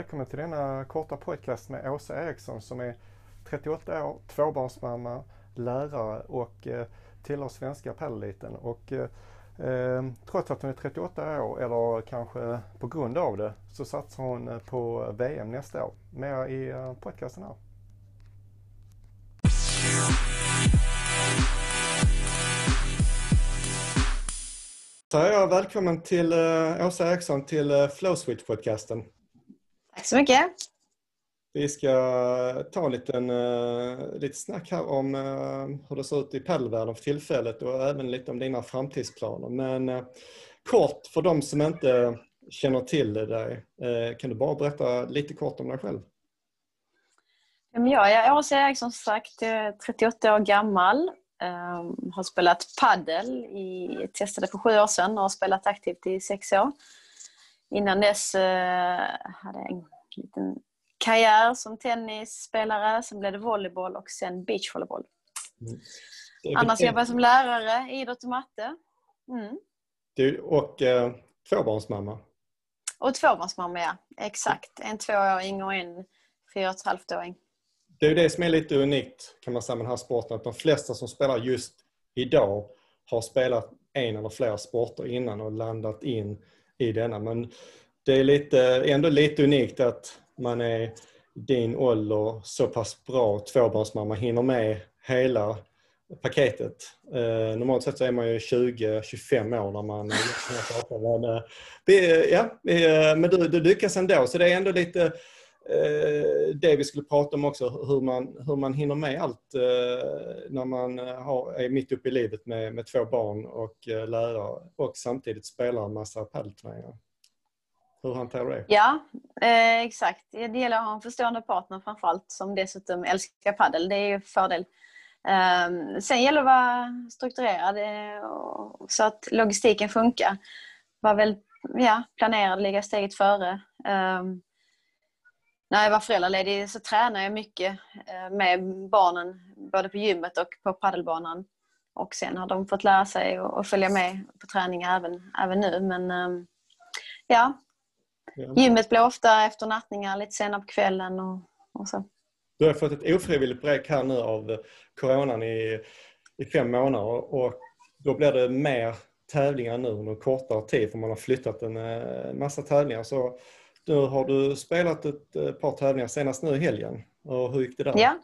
välkommen till denna korta podcast med Åsa Eriksson som är 38 år, tvåbarnsmamma, lärare och eh, tillhör svenska padeliten. Och eh, trots att hon är 38 år, eller kanske på grund av det, så satsar hon eh, på VM nästa år. Mer i eh, podcasten här. Så jag välkommen till eh, Åsa Eriksson till eh, Flowswitch-podcasten. Tack så mycket. Vi ska ta en liten, uh, lite snack här om uh, hur det ser ut i padelvärlden för tillfället och även lite om dina framtidsplaner. Men uh, kort, för de som inte känner till dig, kan du bara berätta lite kort om dig själv? Jag är Åsa Eriksson, som sagt, 38 år gammal. Um, har spelat paddel, i, testade för sju år sedan och har spelat aktivt i sex år. Innan dess uh, hade jag en liten karriär som tennisspelare, sen blev det volleyboll och sen beachvolleyboll. Mm. Annars jobbar jag som lärare, idrott och matte. Mm. Du, och eh, tvåbarnsmamma? Och tvåbarnsmamma, ja. Exakt. En tvååring och en fyra och ett halvt åring. Det är det som är lite unikt kan man säga med den här sporten, att de flesta som spelar just idag har spelat en eller flera sporter innan och landat in i denna. Men det är lite, ändå lite unikt att man är din ålder så pass bra tvåbarnsmamma, hinner med hela paketet. Eh, normalt sett så är man ju 20-25 år när man men, eh, ja, eh, men du, du lyckas ändå så det är ändå lite Eh, det vi skulle prata om också, hur man, hur man hinner med allt eh, när man eh, har, är mitt uppe i livet med, med två barn och lärare och samtidigt spelar en massa padelturneringar. Hur hanterar du det? Ja, eh, exakt. Det gäller att ha en förstående partner framförallt som dessutom älskar paddel. Det är ju en fördel. Eh, sen gäller det att vara strukturerad så att logistiken funkar. Var väl ja, planerad, ligga steget före. Eh, när jag var föräldraledig så tränade jag mycket eh, med barnen både på gymmet och på paddelbanan. Och sen har de fått lära sig att följa med på träning även, även nu. Men ehm, ja. Gymmet blir ofta efter nattningar lite senare på kvällen och, och så. Du har fått ett ofrivilligt break här nu av coronan i, i fem månader och då blir det mer tävlingar nu under kortare tid för man har flyttat en eh, massa tävlingar. Så nu har du spelat ett eh, par tävlingar senast nu i helgen. Och hur gick det där? Ja,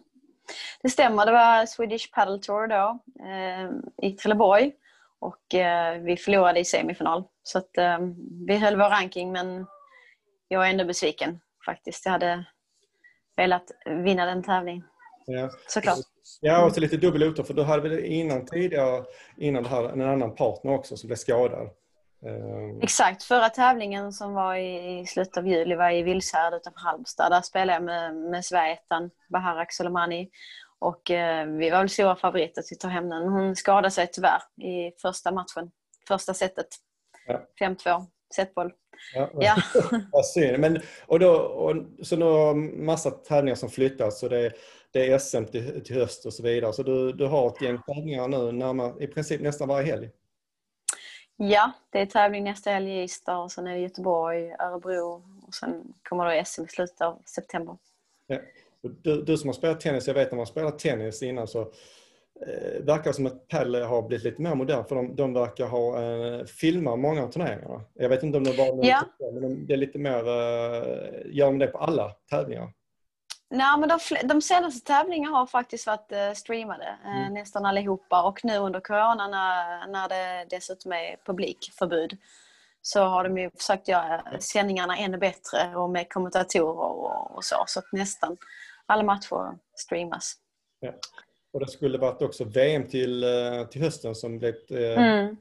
det stämmer. Det var Swedish Paddle Tour då eh, i Trelleborg och eh, vi förlorade i semifinal. Så att, eh, vi höll vår ranking men jag är ändå besviken faktiskt. Jag hade velat vinna den tävlingen. Ja. Såklart. Ja, och så lite dubbel för du hade väl innan tidigare, innan det här, en annan partner också som blev skadad? Ehm. Exakt, förra tävlingen som var i, slutet av juli var i Vilshärad utanför Halmstad. Där spelade jag med, med Sverigeettan Baharak Soleimani. Och eh, vi var väl stora favoriter till att ta hem den. Hon skadade sig tyvärr i första matchen, första setet. Ja. 5-2, setboll. Ja, ja. Vad synd. Men, och då, och, så nu har massa tävlingar som flyttas och det, det är SM till, till höst och så vidare. Så du, du har ett gäng tävlingar nu närmare, i princip nästan varje helg? Ja, det är tävling nästa helg i Ystad och sen är det Göteborg, Örebro och sen kommer då SM i slutet av september. Ja. Du, du som har spelat tennis, jag vet när man spelat tennis innan så eh, verkar som att padel har blivit lite mer modern för de, de verkar ha eh, filmar många av turneringarna. Jag vet inte om det var ja. men de, det är lite mer, eh, gör de det på alla tävlingar? Nej, men de, de senaste tävlingarna har faktiskt varit eh, streamade, eh, mm. nästan allihopa. Och nu under corona när, när det dessutom är publikförbud så har de ju försökt göra sändningarna ännu bättre och med kommentatorer och, och så. Så att nästan alla matcher streamas. Ja. Och det skulle varit också VM till, eh, till hösten som eh, mm.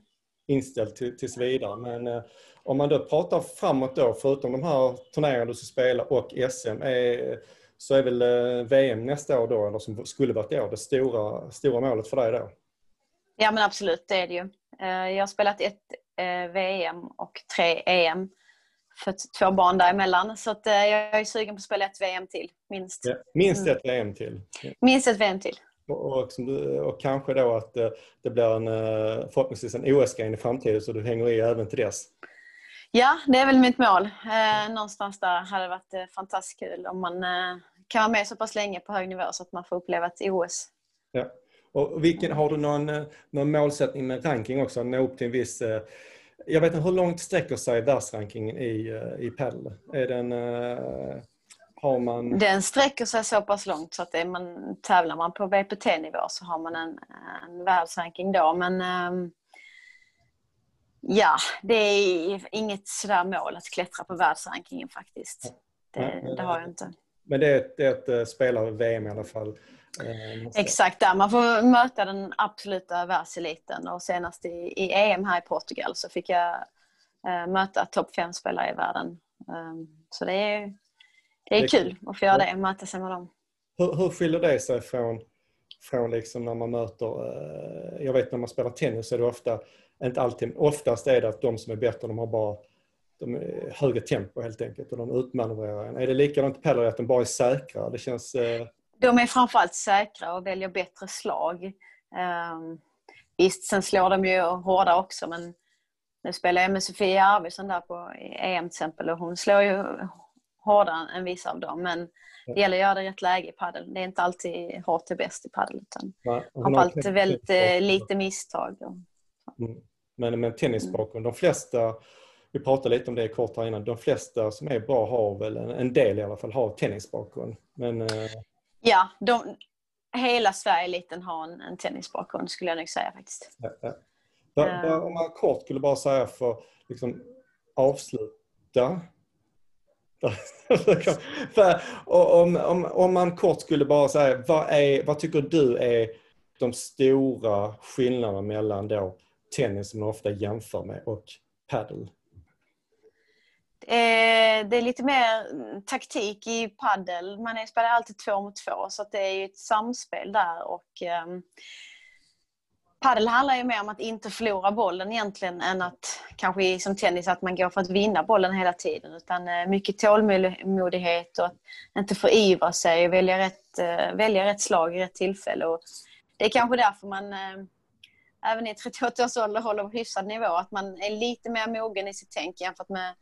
inställt till, tills vidare. Men om man då pratar framåt då, förutom de här turneringarna du ska spela och SM, är, så är väl VM nästa år då, eller som skulle varit i år, det stora, stora målet för dig då? Ja men absolut, det är det ju. Jag har spelat ett VM och tre EM för två barn däremellan. Så att jag är sugen på att spela ett VM till, minst. Ja, minst ett VM till? Minst ett VM till. Och, och, kanske då att det blir en, eh, förhoppningsvis en OS-gren i framtiden så du hänger i även till dess. Ja, det är väl mitt mål. Eh, någonstans där hade det varit eh, fantastiskt kul om man eh, kan vara med så pass länge på hög nivå så att man får uppleva ett OS. Ja. Och vilken, har du någon, någon målsättning med ranking också? Nå upp till en viss... Eh, jag vet inte, hur långt sträcker sig världsrankingen i, i padel? Är den... Har man... Den sträcker sig så pass långt så att det man, tävlar man på VPT-nivå så har man en, en världsranking då. Men ehm, ja, det är inget sådär mål att klättra på världsrankingen faktiskt. Det, det har jag inte. Men det är ett, det är ett eh, spelare-VM i alla fall? Eh, Exakt, där man får möta den absoluta världseliten och senast i, i EM här i Portugal så fick jag äh, möta topp fem spelare i världen. Um, så det är, det är det kul att få göra det, möta sig med dem. Hur, hur skiljer det sig från, från liksom när man möter, jag vet när man spelar tennis så är det ofta, inte alltid, oftast är det att de som är bättre de har bara de är högre tempo helt enkelt och de utmanövrerar en. Är det likadant padel att de bara är säkra? Det känns... Eh... De är framförallt säkra och väljer bättre slag. Um, visst, sen slår de ju hårda också men nu spelar jag med Sofia Arvidsson där på EM till exempel och hon slår ju hårdare än vissa av dem. Men det gäller att göra det i rätt läge i padel. Det är inte alltid hårt är bäst i padel. Utan framförallt väldigt eh, lite misstag. Och. Men med tennisbakgrund, de flesta vi pratade lite om det kort här innan. De flesta som är bra har väl, en del i alla fall, har tennisbakgrund. Men, eh... Ja, de, hela Sverige-eliten har en, en tennisbakgrund skulle jag nog säga faktiskt. Ja, ja. Uh, om man kort skulle bara säga för liksom avsluta. för, om, om, om man kort skulle bara säga, vad, är, vad tycker du är de stora skillnaderna mellan då tennis som man ofta jämför med och padel? Eh, det är lite mer taktik i paddel. Man spelar alltid två mot två så det är ett samspel där. Och, eh, paddel handlar ju mer om att inte förlora bollen egentligen än att kanske som tennis att man går för att vinna bollen hela tiden. Utan eh, mycket tålmodighet och att inte förivra sig och välja rätt, eh, välja rätt slag i rätt tillfälle. Och det är kanske därför man ehm, även i 38 års ålder håller på hyfsad nivå. Att man är lite mer mogen i sitt tänk jämfört med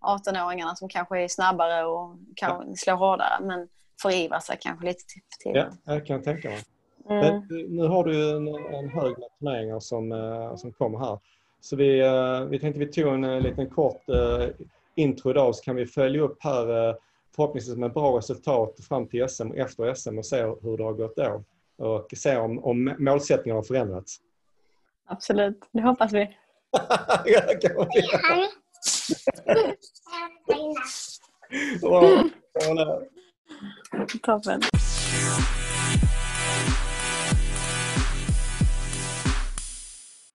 18-åringarna som kanske är snabbare och kan slå hårdare men förivrar sig kanske lite tidigt. Ja, jag kan tänka mig. Mm. Men nu har du en, en hög med turneringar som, uh, som kommer här. Så vi, uh, vi tänkte vi tog en liten kort intro idag så kan vi följa upp här förhoppningsvis med bra resultat fram till SM och efter SM och se hur det har gått då. Och se om, om målsättningarna har förändrats. Absolut, det hoppas vi. ja, det kan vi. Wow. Toppen.